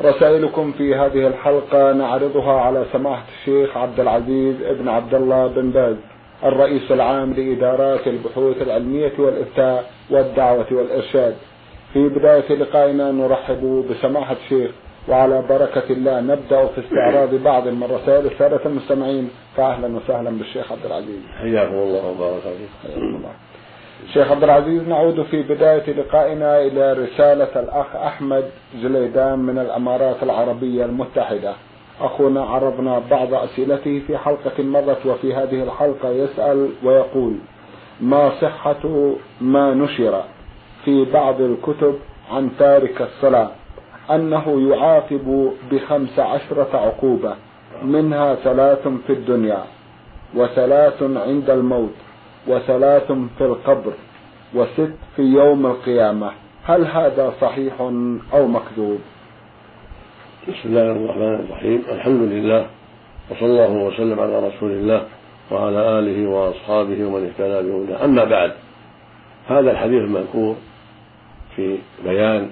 رسائلكم في هذه الحلقة نعرضها على سماحة الشيخ عبد العزيز ابن عبد الله بن باز الرئيس العام لإدارات البحوث العلمية والإفتاء والدعوة والإرشاد. في بداية لقائنا نرحب بسماحة الشيخ وعلى بركة الله نبدأ في استعراض بعض من رسائل السادة المستمعين. فأهلا وسهلا بالشيخ عبد العزيز. حياكم الله وبارك فيكم شيخ عبد العزيز نعود في بداية لقائنا إلى رسالة الأخ أحمد زليدان من الأمارات العربية المتحدة. أخونا عرضنا بعض أسئلته في حلقة مضت وفي هذه الحلقة يسأل ويقول ما صحة ما نشر في بعض الكتب عن تارك الصلاة؟ أنه يعاقب بخمس عشرة عقوبة منها ثلاث في الدنيا وثلاث عند الموت وثلاث في القبر وست في يوم القيامة. هل هذا صحيح أو مكذوب؟ بسم الله الرحمن الرحيم. الحمد لله وصلى الله وسلم على رسول الله وعلى آله وأصحابه ومن اهتدى بهداه. أما بعد هذا الحديث المذكور في بيان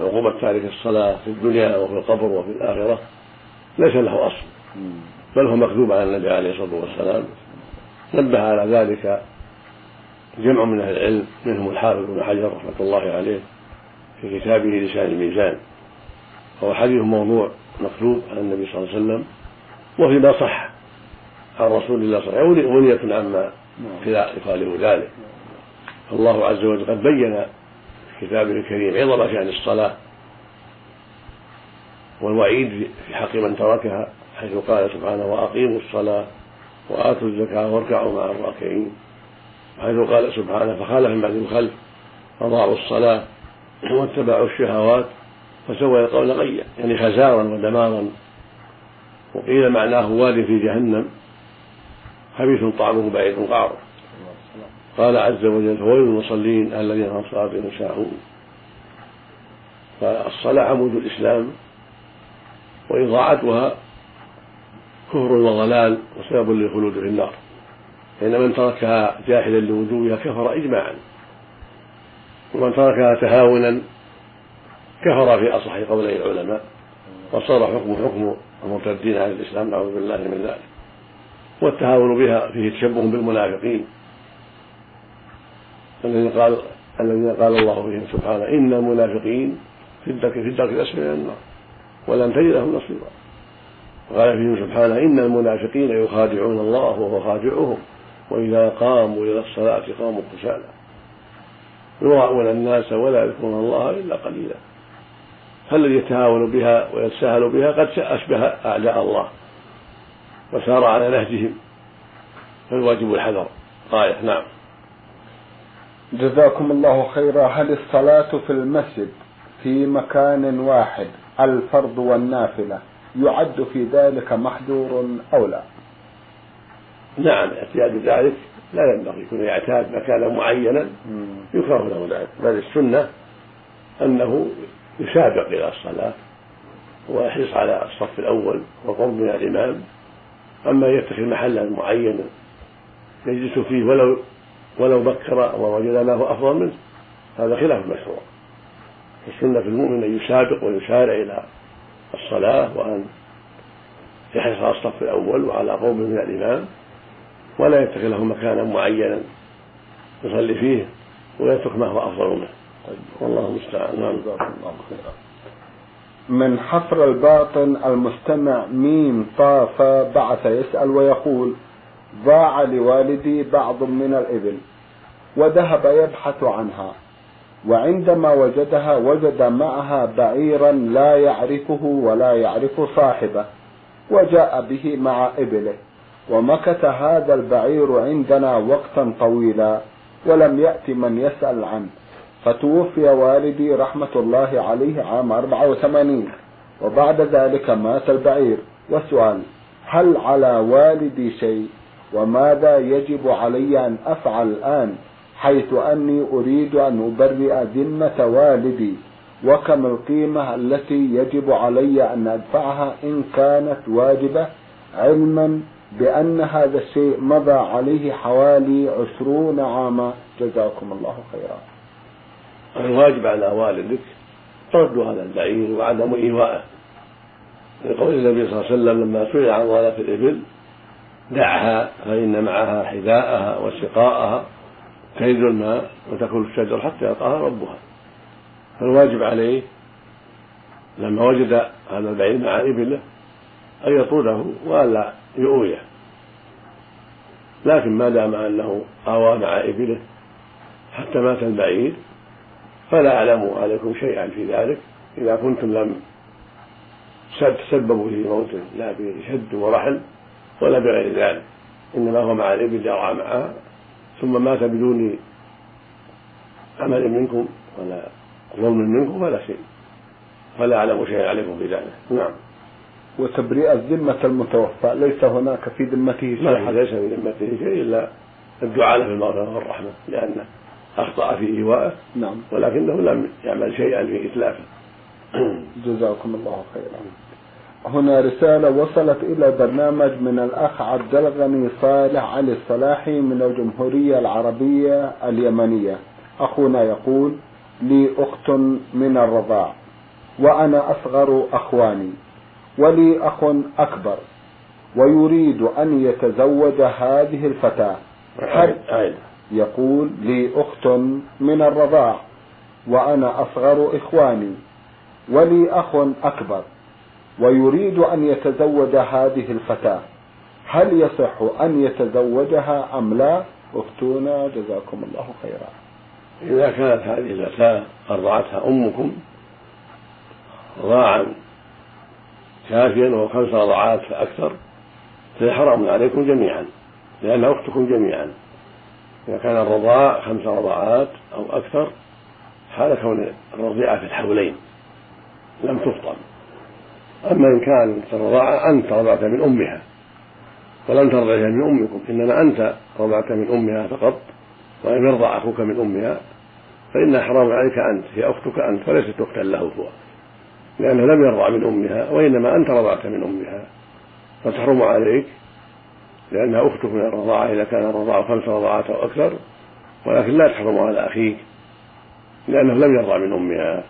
عقوبة تارك الصلاة في الدنيا وفي القبر وفي الآخرة ليس له أصل بل هو مكذوب على النبي عليه الصلاة والسلام. نبه على ذلك جمع من أهل العلم منهم الحافظ بن حجر رحمة الله عليه في كتابه لسان الميزان. وهو حديث موضوع مكتوب عن النبي صلى الله عليه وسلم وفيما صح عن رسول الله صلى الله عليه وسلم ولية عما يخالف ذلك. فالله عز وجل قد بين في كتابه الكريم عظم شأن الصلاة والوعيد في حق من تركها حيث قال سبحانه وأقيموا الصلاة وآتوا الزكاة واركعوا مع الراكعين حيث قال سبحانه فخالف من بعد الخلف أضاعوا الصلاة واتبعوا الشهوات فسوى يلقون غيا يعني خزارا ودمارا. وقيل معناه واد في جهنم خبيث طعمه بعيد قعر قال عز وجل فويل المصلين الذين هم صلاتهم ساهون فالصلاة عمود الإسلام وإضاعتها كفر وضلال وسبب للخلود في النار. فإن من تركها جاحدا لوجوبها كفر إجماعا. ومن تركها تهاونا كفر في أصح قولي العلماء. وصار حكم حكم المرتدين عن الإسلام نعوذ بالله من ذلك. والتهاون بها فيه تشبه بالمنافقين. الذين قال الذين قال الله فيهم سبحانه إن المنافقين في الدرك في الدرك الأسفل من النار. ولن تجد لهم نصيرا وقال فيهم سبحانه إن المنافقين يخادعون الله وهو خادعهم وإذا قاموا إلى الصلاة قاموا كسالى يراءون الناس ولا يذكرون الله إلا قليلا. فالذي يتهاون بها ويتساهل بها قد أشبه أعداء الله وسار على نهجهم. فالواجب الحذر. غاية نعم. جزاكم الله خيرا. هل الصلاة في المسجد في مكان واحد الفرض والنافلة؟ يعد في ذلك محذور أو لا؟ نعم اعتياد ذلك لا ينبغي. يكون يعتاد مكانا معينا يكره له ذلك. بل السنة أنه يسابق إلى الصلاة ويحرص على الصف الأول والقرب من الإمام. أما يتخذ محلا معينا يجلس فيه ولو ولو بكر ووجد ما هو أفضل منه هذا خلاف المشروع السنة في المؤمن أن يسابق ويسارع إلى الصلاة وأن يحرص على الصف الأول وعلى قوم من الإمام ولا يتخذ له مكانا معينا يصلي فيه ويترك ما هو أفضل منه. والله المستعان. نعم. من حفر الباطن المستمع ميم طاف بعث يسأل ويقول ضاع لوالدي بعض من الإبل وذهب يبحث عنها. وعندما وجدها وجد معها بعيرا لا يعرفه ولا يعرف صاحبه وجاء به مع إبله. ومكث هذا البعير عندنا وقتا طويلا ولم يأت من يسأل عنه. فتوفي والدي رحمة الله عليه عام 84 وبعد ذلك مات البعير. والسؤال هل على والدي شيء؟ وماذا يجب علي أن أفعل الآن؟ حيث أني أريد أن أبرئ ذمة والدي وكم القيمة التي يجب علي أن أدفعها إن كانت واجبة علما بأن هذا الشيء مضى عليه حوالي عشرون عاما. جزاكم الله خيرا. الواجب على والدك رد هذا البعير وعدم إيواءه. لقول النبي صلى الله عليه وسلم لما سئل عن ضلالة الإبل دعها فإن معها حذاءها وسقاءها تجد الماء وتأكل الشجر حتى يلقاها ربها. فالواجب عليه لما وجد هذا البعير مع إبله أن يطرده وألا يؤويه. لكن ما دام أنه آوى مع إبله حتى مات البعير فلا أعلم عليكم شيئا في ذلك. إذا كنتم لم تسببوا في موته لا بشد ورحل ولا بغير ذلك. إنما هو مع الإبل يرعى معها ثم مات بدون عمل منكم ولا ظلم منكم فلا شيء. فلا أعلم شيئا عليكم في ذلك. نعم. وتبرئة ذمة المتوفى ليس هناك في ذمته شيء. ليس في ذمته شيء إلا الدعاء له بالمغفرة والرحمة لأنه أخطأ في إيوائه نعم. ولكنه لم يعمل شيئا في إتلافه. جزاكم الله خيرا. هنا رسالة وصلت إلى برنامج من الأخ عبد الغني صالح علي الصلاحي من الجمهورية العربية اليمنية. أخونا يقول لي أخت من الرضاع وأنا أصغر أخواني ولي أخ أكبر ويريد أن يتزوج هذه الفتاة. يقول لي أخت من الرضاع وأنا أصغر إخواني ولي أخ أكبر. ويريد أن يتزوج هذه الفتاة. هل يصح أن يتزوجها أم لا؟ افتونا جزاكم الله خيرا. إذا كانت هذه الفتاة أرضعتها أمكم رضاعا كافيا وهو خمس رضعات فأكثر فهي حرام عليكم جميعا لأنها أختكم جميعا. إذا كان الرضاع خمس رضعات أو أكثر حال كون الرضيعة في الحولين لم تفطم. أما إن كانت الرضاعة أنت رضعت من أمها. ولم ترضعها من أمكم. إنما أنت رضعت من أمها فقط. ولم يرضع أخوك من أمها فإنها حرام عليك أنت. هي أختك أنت وليست أختا له هو. لأنه لم يرضع من أمها وإنما أنت رضعت من أمها. فتحرم عليك لأنها أختك من الرضاعة. إذا كان الرضاعة خمس رضاعات أو أكثر. ولكن لا تحرم على أخيك. لأنه لم يرضع من أمها.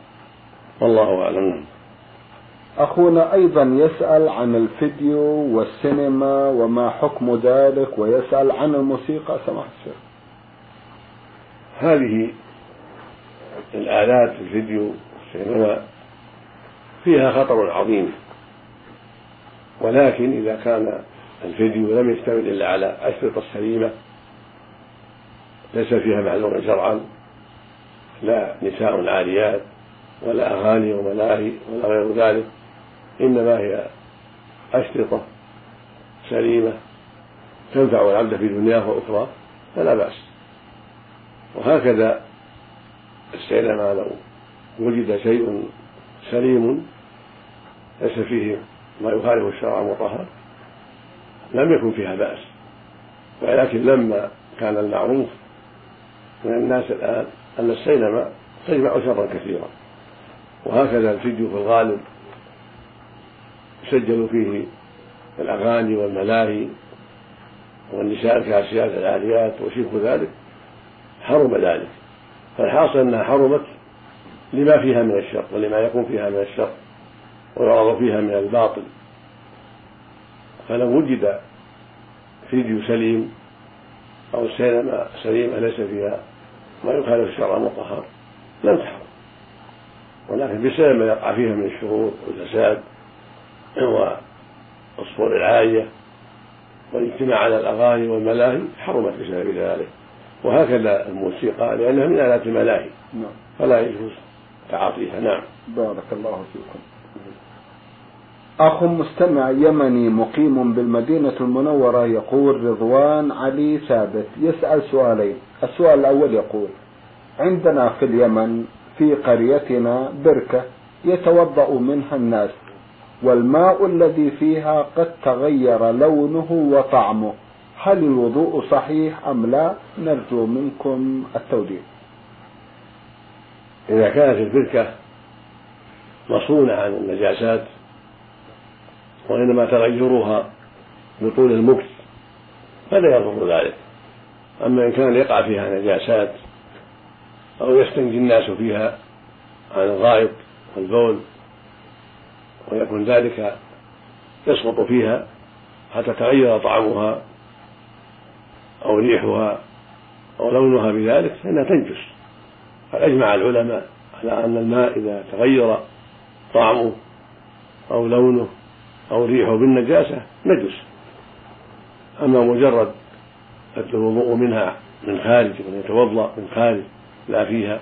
والله أعلم. أخونا أيضا يسأل عن الفيديو والسينما وما حكم ذلك ويسأل عن الموسيقى. سماحة الشيخ. هذه الآلات الفيديو والسينما فيها خطر عظيم. ولكن إذا كان الفيديو لم يشتمل إلا على أشرطة السليمة ليس فيها معذور شرعا لا نساء عاريات ولا أغاني وملاهي ولا غير ذلك. إنما هي أشرطة سليمة تنفع العبد في دنياه وأخرى فلا بأس. وهكذا السينما لو وجد شيء سليم ليس فيه ما يخالف الشرع المطهر لم يكن فيها بأس. ولكن لما كان المعروف من الناس الآن أن السينما تجمع شرا كثيرا. وهكذا الفيديو في الغالب يسجل فيه الأغاني والملاهي والنساء الكاسيات العاريات وشبه ذلك حرم ذلك. فالحاصل أنها حرمت لما فيها من الشر ولما يكون فيها من الشر ويعرض فيها من الباطل. فلو وجد فيديو سليم أو سينما سليمة ليس فيها ما يخالف الشرع المطهر. لم تحرم. ولكن بسبب ما يقع فيها من الشرور والفساد والصور العالية والاجتماع على الأغاني والملاهي حرمت بسبب ذلك. وهكذا الموسيقى لأنها من آلات الملاهي. نعم. فلا يجوز تعاطيها. نعم. بارك الله فيكم. أخ مستمع يمني مقيم بالمدينة المنورة يقول رضوان علي ثابت. يسأل سؤالين. السؤال الأول يقول عندنا في اليمن في قريتنا بركة يتوضأ منها الناس. والماء الذي فيها قد تغير لونه وطعمه. هل الوضوء صحيح أم لا؟ نرجو منكم التوجيه إذا كانت البركة مصونة عن النجاسات وإنما تغيرها بطول المكث فلا يضر ذلك. أما إن كان يقع فيها نجاسات أو يستنجي الناس فيها عن الغائط والبول ويكون ذلك يسقط فيها حتى تغير طعمها أو ريحها أو لونها بذلك فإنها تنجس. قد أجمع العلماء على أن الماء إذا تغير طعمه أو لونه أو ريحه بالنجاسة نجس. أما مجرد الوضوء منها من خارج من يتوضأ من خارج لا فيها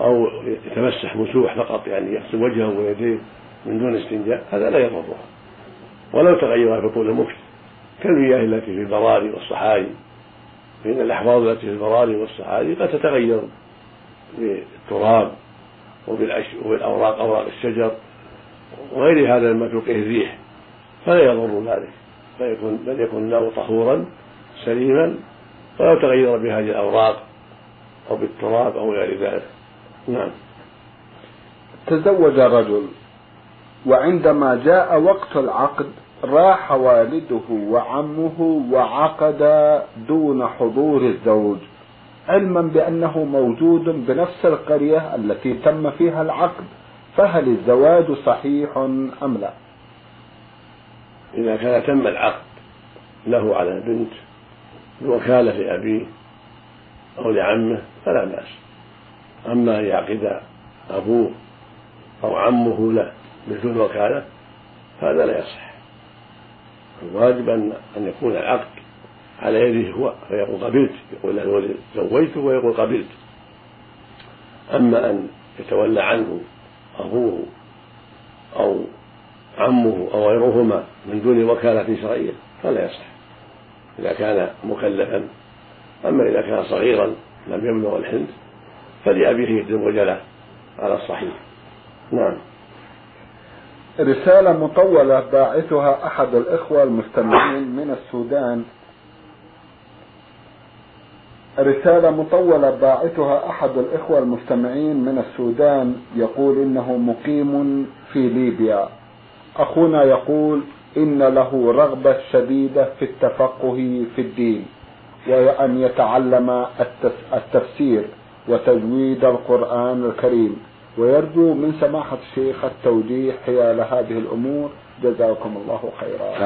أو يتمسح مسوح فقط يعني يغسل وجهه ويديه من دون استنجاء هذا لا يضره ولو تغير في طول المكث كالمياه التي في البراري والصحاري. فإن الأحواض التي في البراري والصحاري قد تتغير بالتراب وبالأوراق أوراق الشجر وغير هذا مما تلقيه الريح. فلا يضر ذلك. فيكون بل يكون الماء طهورا سليما ولو تغير بهذه الأوراق أو بالتراب أو غير ذلك. نعم. تزوج رجل وعندما جاء وقت العقد راح والده وعمه وعقد دون حضور الزوج علما بأنه موجود بنفس القرية التي تم فيها العقد فهل الزواج صحيح أم لا؟ إذا كان تم العقد له على البنت بوكالة لأبيه أو لعمه فلا بأس. أما أن يعقد أبوه أو عمه له بدون وكالة هذا لا يصح. الواجب أن أن يكون العقد على يده هو فيقول قبلت يقول له زوجته ويقول قبلت. أما أن يتولى عنه أبوه أو عمه أو غيرهما من دون وكالة شرعية فلا يصح. إذا كان مكلفا أما إذا كان صغيرا لم يبلغ الحنث فلأبيه يتزوج له على الصحيح. نعم. رسالة مطولة باعثها أحد الإخوة المستمعين من السودان. رسالة مطولة باعثها أحد الإخوة المستمعين من السودان يقول إنه مقيم في ليبيا. أخونا يقول إن له رغبة شديدة في التفقه في الدين وأن يتعلم التفسير وتجويد القرآن الكريم. ويرجو من سماحة الشيخ التوجيه حيال هذه الأمور. جزاكم الله خيرا.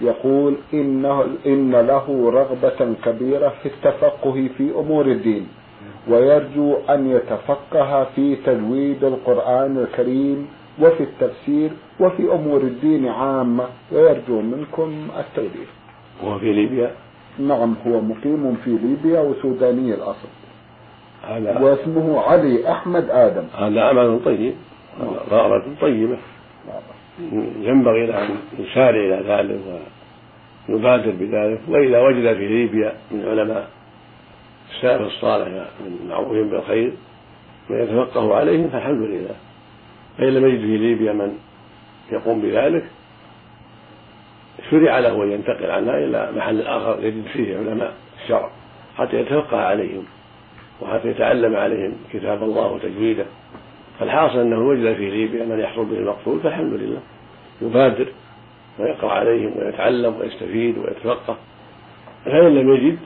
يقول إنه إن له رغبة كبيرة في التفقه في أمور الدين ويرجو أن يتفقه في تجويد القرآن الكريم وفي التفسير وفي أمور الدين عامة. ويرجو منكم التوجيه. هو في ليبيا؟ نعم هو مقيم في ليبيا وسوداني الأصل. هذا واسمه علي أحمد آدم. هذا عمل طيب. غارة طيبة. ينبغي له أن يسارع إلى ذلك ويبادر بذلك. وإذا وجد في ليبيا من علماء السلف الصالح من المعروفين بالخير من يتفقه عليهم فالحمد لله. فإن لم يجد في ليبيا من يقوم بذلك شرع له أن ينتقل عنها إلى محل آخر يجد فيه علماء الشرع حتى يتفقه عليهم. وحتى يتعلم عليهم كتاب الله وتجويده. فالحاصل أنه وجد في ليبيا من يحصل به المقصود فالحمد لله. يبادر ويقرأ عليهم ويتعلم ويستفيد ويتفقه. فإن لم يجد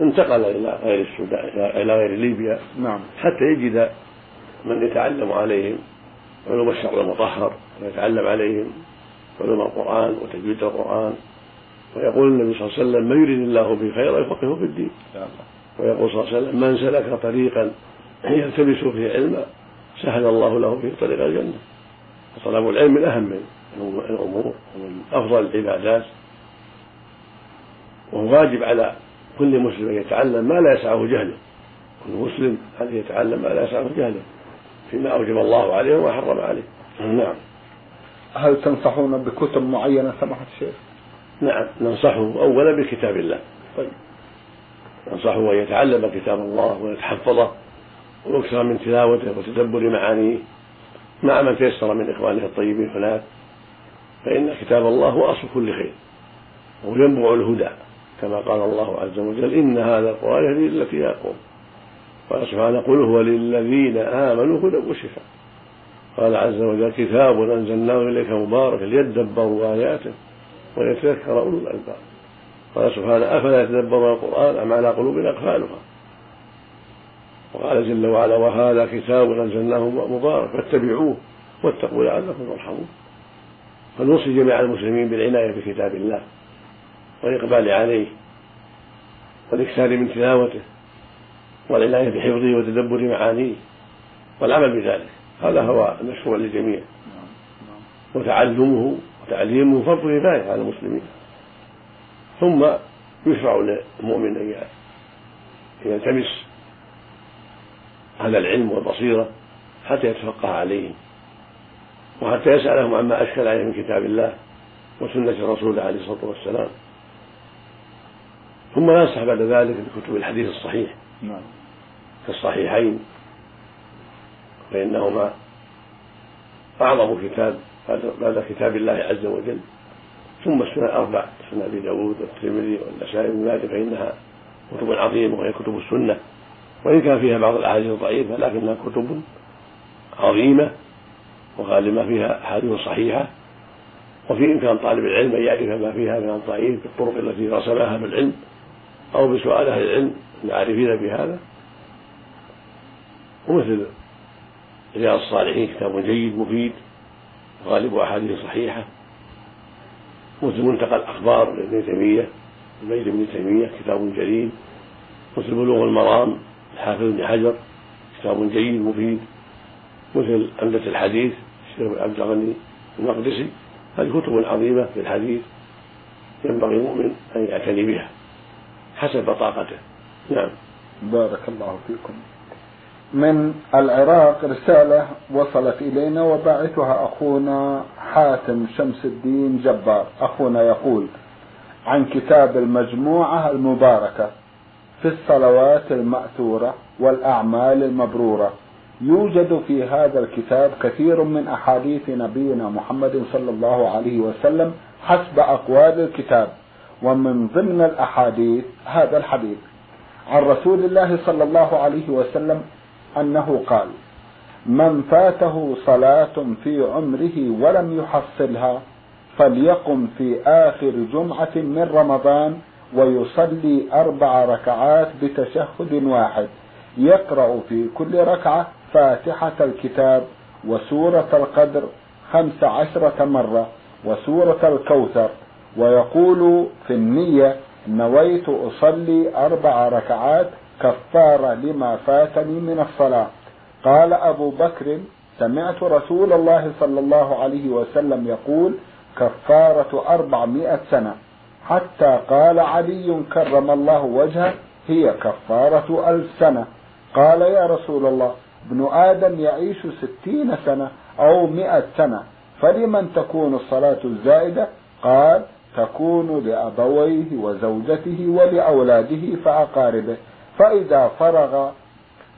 انتقل إلى غير السودان إلى غير ليبيا. نعم. حتى يجد من يتعلم عليهم علوم الشرع المطهر ويتعلم عليهم علوم القرآن وتجويد القرآن. ويقول النبي صلى الله عليه وسلم من يريد الله به خيرا يفقهه في الدين. ويقول صلى الله عليه وسلم من سلك طريقا يلتمس فيه علما سهل الله له به طريق الجنة. فطلب العلم من أهم الأمور ومن أفضل العبادات. وهو واجب على كل مسلم أن يتعلم ما لا يسعه جهله. كل مسلم أن يتعلم ما لا يسعه جهله؟ فيما أوجب الله عليه وما حرم عليه. نعم. هل تنصحون بكتب معينة سماحة الشيخ؟ نعم ننصحه أولا بكتاب الله. طيب. ننصحه أن يتعلم كتاب الله ويتحفظه ويكثر من تلاوته وتدبر معانيه مع من تيسر من إخوانه الطيبين هناك. فإن كتاب الله هو أصل كل خير وينبع الهدى كما قال الله عز وجل إن هذا القرآن يهدي للتي هي قال سبحانه قل هو للذين آمنوا هدى وشفاء. قال عز وجل كتاب أنزلناه إليك مبارك ليدبروا آياته ويتذكر أولو الألباب. قال سبحانه أفلا يتدبرون القرآن أم على قلوب أقفالها؟ وقال جل وعلا وهذا كتاب أنزلناه مبارك فاتبعوه واتقوا لعلكم ترحمون. فنوصي جميع المسلمين بالعناية بكتاب الله والإقبال عليه والإكثار من تلاوته والعناية بحفظه وتدبر معانيه والعمل بذلك. هذا هو المشروع للجميع. وتعلمه وتعليمه فرض كفاية على المسلمين. ثم يشرع للمؤمن أن يلتمس هذا العلم والبصيرة حتى يتفقه عليهم وحتى يسألهم عما أشكل عليه من كتاب الله وسنة الرسول عليه الصلاة والسلام. ثم ينصح بعد ذلك بكتب الحديث الصحيح نعم. في الصحيحين فإنهما أعظم كتاب بعد كتاب الله عز وجل. ثم السنن الأربع سنن أبي داود والترمذي والنسائي بن ماجه فإنها كتب عظيمة وهي كتب السنة. وإن كان فيها بعض الأحاديث الضعيفة لكنها كتب عظيمة وغالب ما فيها أحاديث صحيحة. وفي إمكان طالب العلم أن يعرف ما فيها من الضعيف بالطرق التي رسمها بالعلم أو بسؤال أهل العلم العارفين بهذا. ومثل رياض الصالحين كتاب جيد مفيد غالب أحاديث صحيحة. مثل منتقى الأخبار لابن تيمية البيت ابن تيمية كتاب جليل. مثل بلوغ المرام الحافظ ابن حجر كتاب جيد مفيد. مثل عمدة الحديث الشيخ عبد الغني المقدسي. هذه كتب عظيمة في الحديث ينبغي المؤمن أن يعتني بها. حسب طاقته. نعم. بارك الله فيكم. من العراق رسالة وصلت إلينا وباعثها أخونا حاتم شمس الدين جبار. أخونا يقول عن كتاب المجموعة المباركة في الصلوات المأثورة والأعمال المبرورة يوجد في هذا الكتاب كثير من أحاديث نبينا محمد صلى الله عليه وسلم حسب أقوال الكتاب ومن ضمن الأحاديث هذا الحديث. عن رسول الله صلى الله عليه وسلم أنه قال من فاته صلاة في عمره ولم يحصلها فليقم في آخر جمعة من رمضان ويصلي أربع ركعات بتشهد واحد. يقرأ في كل ركعة فاتحة الكتاب وسورة القدر خمس عشرة مرة وسورة الكوثر ويقول في النية نويت أصلي أربع ركعات كفارة لما فاتني من الصلاة. قال أبو بكر سمعت رسول الله صلى الله عليه وسلم يقول كفارة أربعمائة سنة. حتى قال علي كرم الله وجهه هي كفارة ألف سنة. قال يا رسول الله ابن آدم يعيش ستين سنة أو مئة سنة فلمن تكون الصلاة الزائدة؟ قال تكون لأبويه وزوجته ولأولاده فأقاربه فإذا فرغ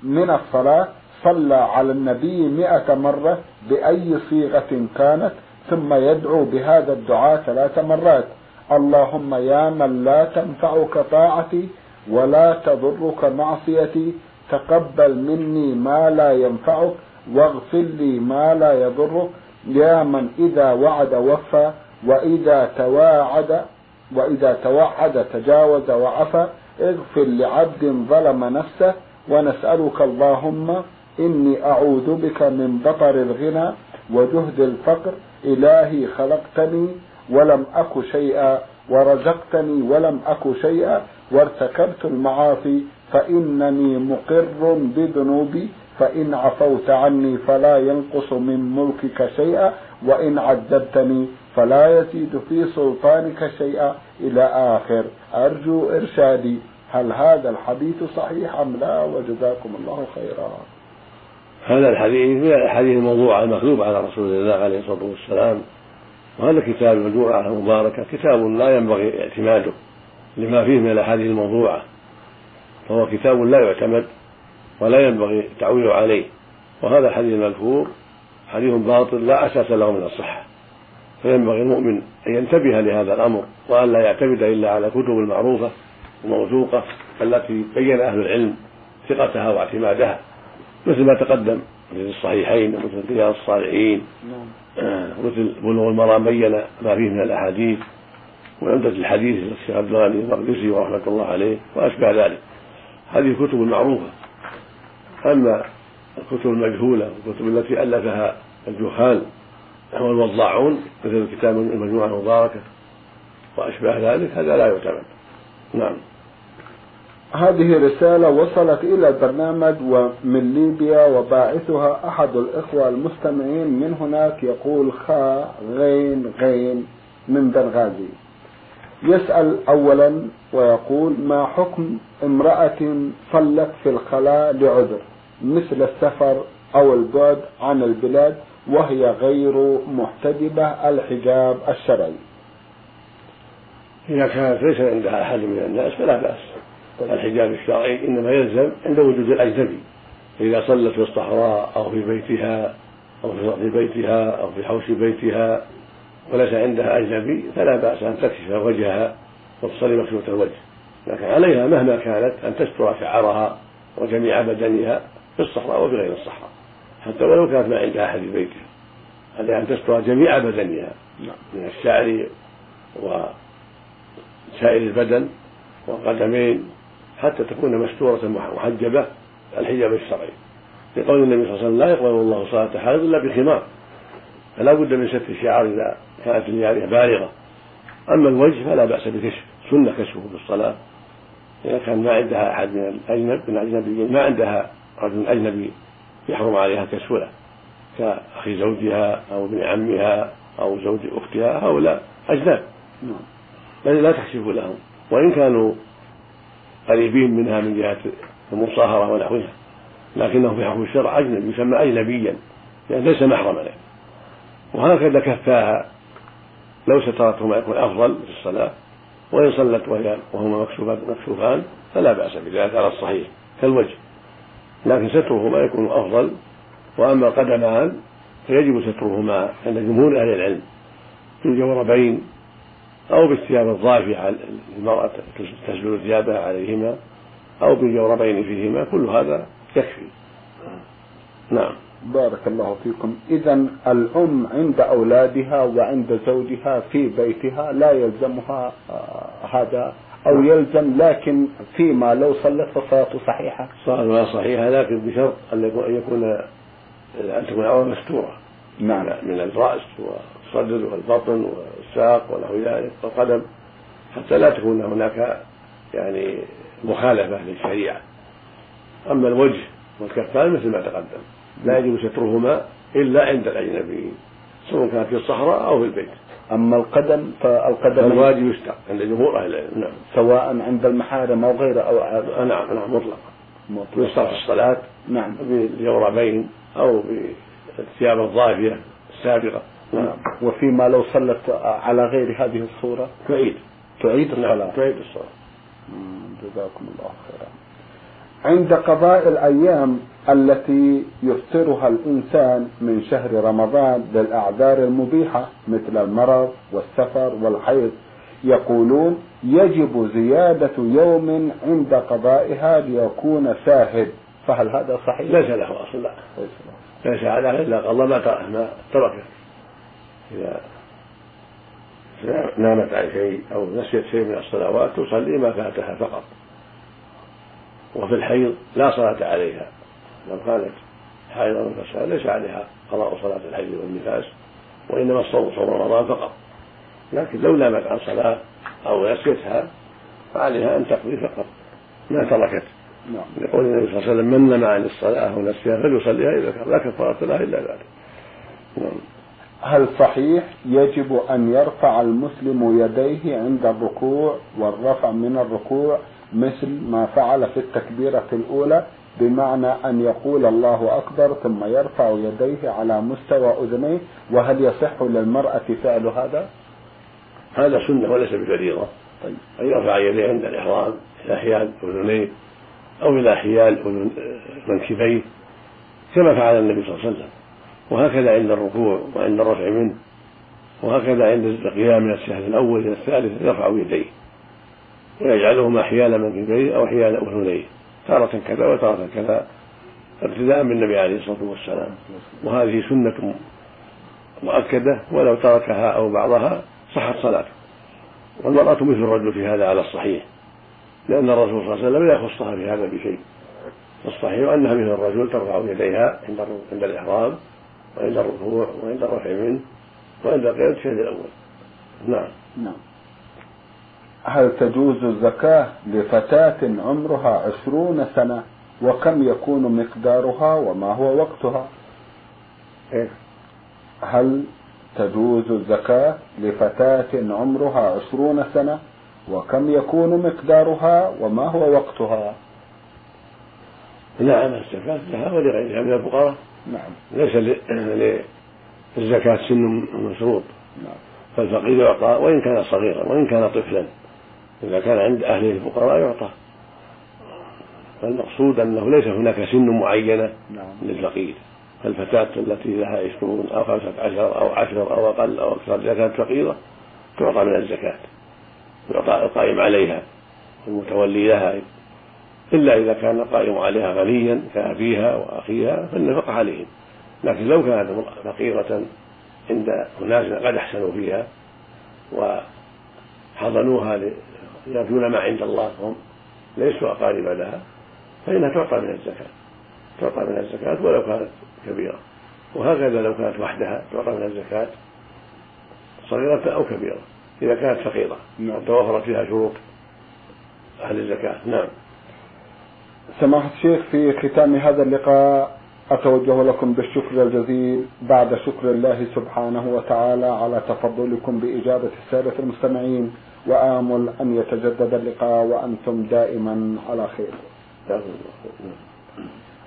من الصلاة صلى على النبي مئة مرة بأي صيغة كانت ثم يدعو بهذا الدعاء ثلاث مرات. اللهم يا من لا تنفعك طاعتي ولا تضرك معصيتي تقبل مني ما لا ينفعك واغفر لي ما لا يضرك. يا من إذا وعد وفى وإذا تواعد وإذا توعد تجاوز وعفى اغفر لعبد ظلم نفسه ونسألك اللهم إني أعوذ بك من بطر الغنى وجهد الفقر. إلهي خلقتني ولم أك شيئا ورزقتني ولم أك شيئا وارتكبت المعاصي فإنني مقر بذنوبي فإن عفوت عني فلا ينقص من ملكك شيئا وإن عذبتني فلا يزيد في سلطانك شيئا. إلى آخر أرجو إرشادي هل هذا الحديث صحيح أم لا؟ وجزاكم الله خيرا. هذا الحديث من الأحاديث الموضوعة المكذوبة على رسول الله عليه الصلاة والسلام. وهذا كتاب المجموعة المباركة كتاب لا ينبغي اعتماده لما فيه من الأحاديث الموضوعة. فهو كتاب لا يعتمد ولا ينبغي التعويل عليه. وهذا الحديث المذكور حديث باطل لا أساس له من الصحة. فينبغي المؤمن أن ينتبه لهذا الأمر وأن لا يعتمد إلا على كتب المعروفة الموثوقة التي بين أهل العلم ثقتها واعتمادها. مثل ما تقدم مثل الصحيحين ومثل رياض الصالحين نعم. بلوغ المرام بين ما فيه من الأحاديث وعمدة الحديث للشيخ عبد الغني المقدسي ورحمة الله عليه وأشبه ذلك. هذه الكتب المعروفة أما الكتب المجهولة والكتب التي ألفها الجهال والوضاعون مثل كتاب المجموعة المباركة وأشباه ذلك هذا لا يعتمد نعم. هذه رسالة وصلت إلى البرنامج ومن ليبيا وباعثها أحد الإخوة المستمعين. من هناك يقول خاء غين غين من بنغازي. يسأل أولا ويقول ما حكم امرأة صلت في الخلاء لعذر مثل السفر أو البعد عن البلاد وهي غير محتجبة الحجاب الشرعي؟ إذا كانت ليس عندها أحد من الناس فلا بأس. الحجاب الشرعي إنما يلزم عند وجود الأجنبي إذا صلت في الصحراء أو في بيتها أو في سطح بيتها أو في حوش بيتها وليس عندها أجنبي فلا بأس أن تكشف وجهها وتصلي مكشوفة الوجه لكن عليها مهما كانت أن تستر شعرها وجميع بدنها في الصحراء وفي غير الصحراء حتى ولو كانت ما عندها أحد في بيتها عليها أن تستر جميع بدنها نعم. من الشعر وسائر البدن والقدمين حتى تكون مستورة محجبة الحجاب الشرعي. لقول النبي صلى الله عليه وسلم لا يقبل الله صلاة حائض إلا بخمار. فلا بد من ستر الشعر إذا كانت الجارية بالغة. أما الوجه فلا بأس بكشف. سنة كشفه في الصلاة إذا كان ما عندها أحد من الأجنب من الأجنبيين ما عندها رجل أجنبي يحرم عليها كسوله. كأخي زوجها أو ابن عمها أو زوج أختها هؤلاء أجناب. بل لا تكشف لهم. وإن كانوا قريبين منها من جهة المصاهرة ونحوها لكنه في حكم الشرع أجنبي يسمى أجنبيا يعني ليس محرما. له وهكذا كفاها لو سترتهما يكون أفضل في الصلاة وإن صلت وهي وهما مكشوفان فلا بأس بذلك على الصحيح كالوجه. لكن سترهما يكون أفضل وأما القدمان فيجب سترهما عند جمهور أهل العلم. في الجوربين أو بالثياب الضافية المرأة تسبل ثيابها عليهما أو بالجوربين فيهما كل هذا يكفي. نعم. بارك الله فيكم. إذا الأم عند أولادها وعند زوجها في بيتها لا يلزمها آه، هذا أو يلزم لكن فيما لو صلت فصلاته صحيحة. صلاة صحيحة لكن بشرط أن يكون أن تكون العورة مستورة. نعم. من الرأس والصدر والبطن والساق ونحو ذلك والقدم حتى لا تكون هناك يعني مخالفة للشريعة. أما الوجه والكفان مثل ما تقدم. لا يجب سترهما إلا عند الأجنبيين سواء كانت في الصحراء أو في البيت. أما القدم فالقدم الواجب يستر عند جمهور أهل العلم نعم. سواء عند المحارم أو غيره أو نعم نعم مطلقا. مطلقا. يستر في الصلاة نعم. بالجوربين أو بالثياب الضافية السابقة. وفيما لو صلت على غير هذه الصورة تعيد. تعيد الصلاة. نعم. تعيد الصلاة. جزاكم الله خيرا. عند قضاء الأيام التي يفطرها الإنسان من شهر رمضان للأعذار المبيحة مثل المرض والسفر والحيض يقولون يجب زيادة يوم عند قضائها ليكون شاهد. فهل هذا صحيح؟ ليس له أصل لا. ليس على إلا ما ما تركه. إذا نامت عن شيء أو نسيت شيء من الصلوات تصلي ما فاتها فقط. وفي الحيض لا صلاة عليها. لو كانت حائضا نفسها ليس عليها قضاء صلاة الحيض والنفاس وإنما الصوم صوم رمضان فقط. لكن لو نامت عن صلاة أو نسيتها فعليها أن تقضي فقط ما تركت. نعم. يقول النبي صلى الله عليه وسلم من نام عن الصلاة أو نسيها فليصليها إذا كان لا كفارة لها إلا ذلك. نعم. هل صحيح يجب أن يرفع المسلم يديه عند الركوع والرفع من الركوع مثل ما فعل في التكبيرة الأولى بمعنى أن يقول الله أكبر ثم يرفع يديه على مستوى أذنيه وهل يصح للمرأة فعل هذا؟ هذا سنة وليس بفريضة طيب. أن يرفع يديه عند الإحرام إلى حيال أذنيه أو إلى حيال منكبيه كما فعل النبي صلى الله عليه وسلم وهكذا عند الركوع وعند الرفع منه وهكذا عند القيام من السهل الأول إلى الثالث يرفع يديه ويجعلهما حيال منكبيه أو حيال أذنيه تارة كذا وتارة كذا ابتداء بالنبي عليه الصلاة والسلام. وهذه سنة مؤكدة ولو تركها أو بعضها صحت صلاته. والمرأة مثل الرجل في هذا على الصحيح لأن الرسول صلى الله عليه وسلم لا يخصها في هذا بشيء. الصحيح أنها مثل الرجل ترفع يديها عند الإحرام وعند الركوع وعند الرفع منه وعند قيادة الشهد الأول. نعم. نعم. هل تجوز الزكاة لفتاة عمرها عشرون سنة وكم يكون مقدارها وما هو وقتها؟ إيه؟ هل تجوز الزكاة لفتاة عمرها عشرون سنة وكم يكون مقدارها وما هو وقتها؟ نعم الزكاة لها ولغيرها من الفقراء. نعم. ليس للزكاة سن مشروط. نعم. فالفقير يعطى وإن كان صغيرا وإن كان طفلا. إذا كان عند أهله الفقراء يعطى. فالمقصود أنه ليس هناك سن معينة نعم. للفقير. فالفتاة التي لها عشرون أو خمسة عشر أو عشر أو أقل أو أكثر إذا كانت فقيرة تعطى من الزكاة. يعطى القائم عليها. المتولي لها إلا إذا كان القائم عليها غنيا كأبيها وأخيها فالنفقة عليهم. لكن لو كانت فقيرة عند أناس قد أحسنوا فيها وحضنوها يرجون ما عند الله هم ليسوا أقارب لها فإنها تعطى من الزكاة تعطى من الزكاة ولو كانت كبيرة. وهكذا لو كانت وحدها تعطى من الزكاة صغيرة أو كبيرة إذا كانت فقيرة. نعم. توفرت فيها شروط أهل الزكاة. نعم. سماحة الشيخ في ختام هذا اللقاء أتوجه لكم بالشكر الجزيل بعد شكر الله سبحانه وتعالى على تفضلكم بإجابة السادة المستمعين وآمل أن يتجدد اللقاء وأنتم دائما على خير.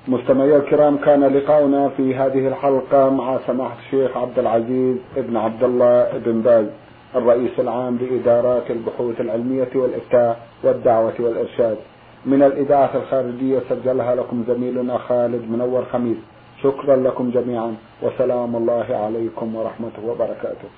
مستمعي الكرام كان لقاؤنا في هذه الحلقة مع سماحة الشيخ عبد العزيز ابن عبد الله بن باز الرئيس العام لإدارات البحوث العلمية والإفتاء والدعوة والإرشاد. من الإذاعة الخارجية سجلها لكم زميلنا خالد منور خميس. شكرا لكم جميعا وسلام الله عليكم ورحمته وبركاته.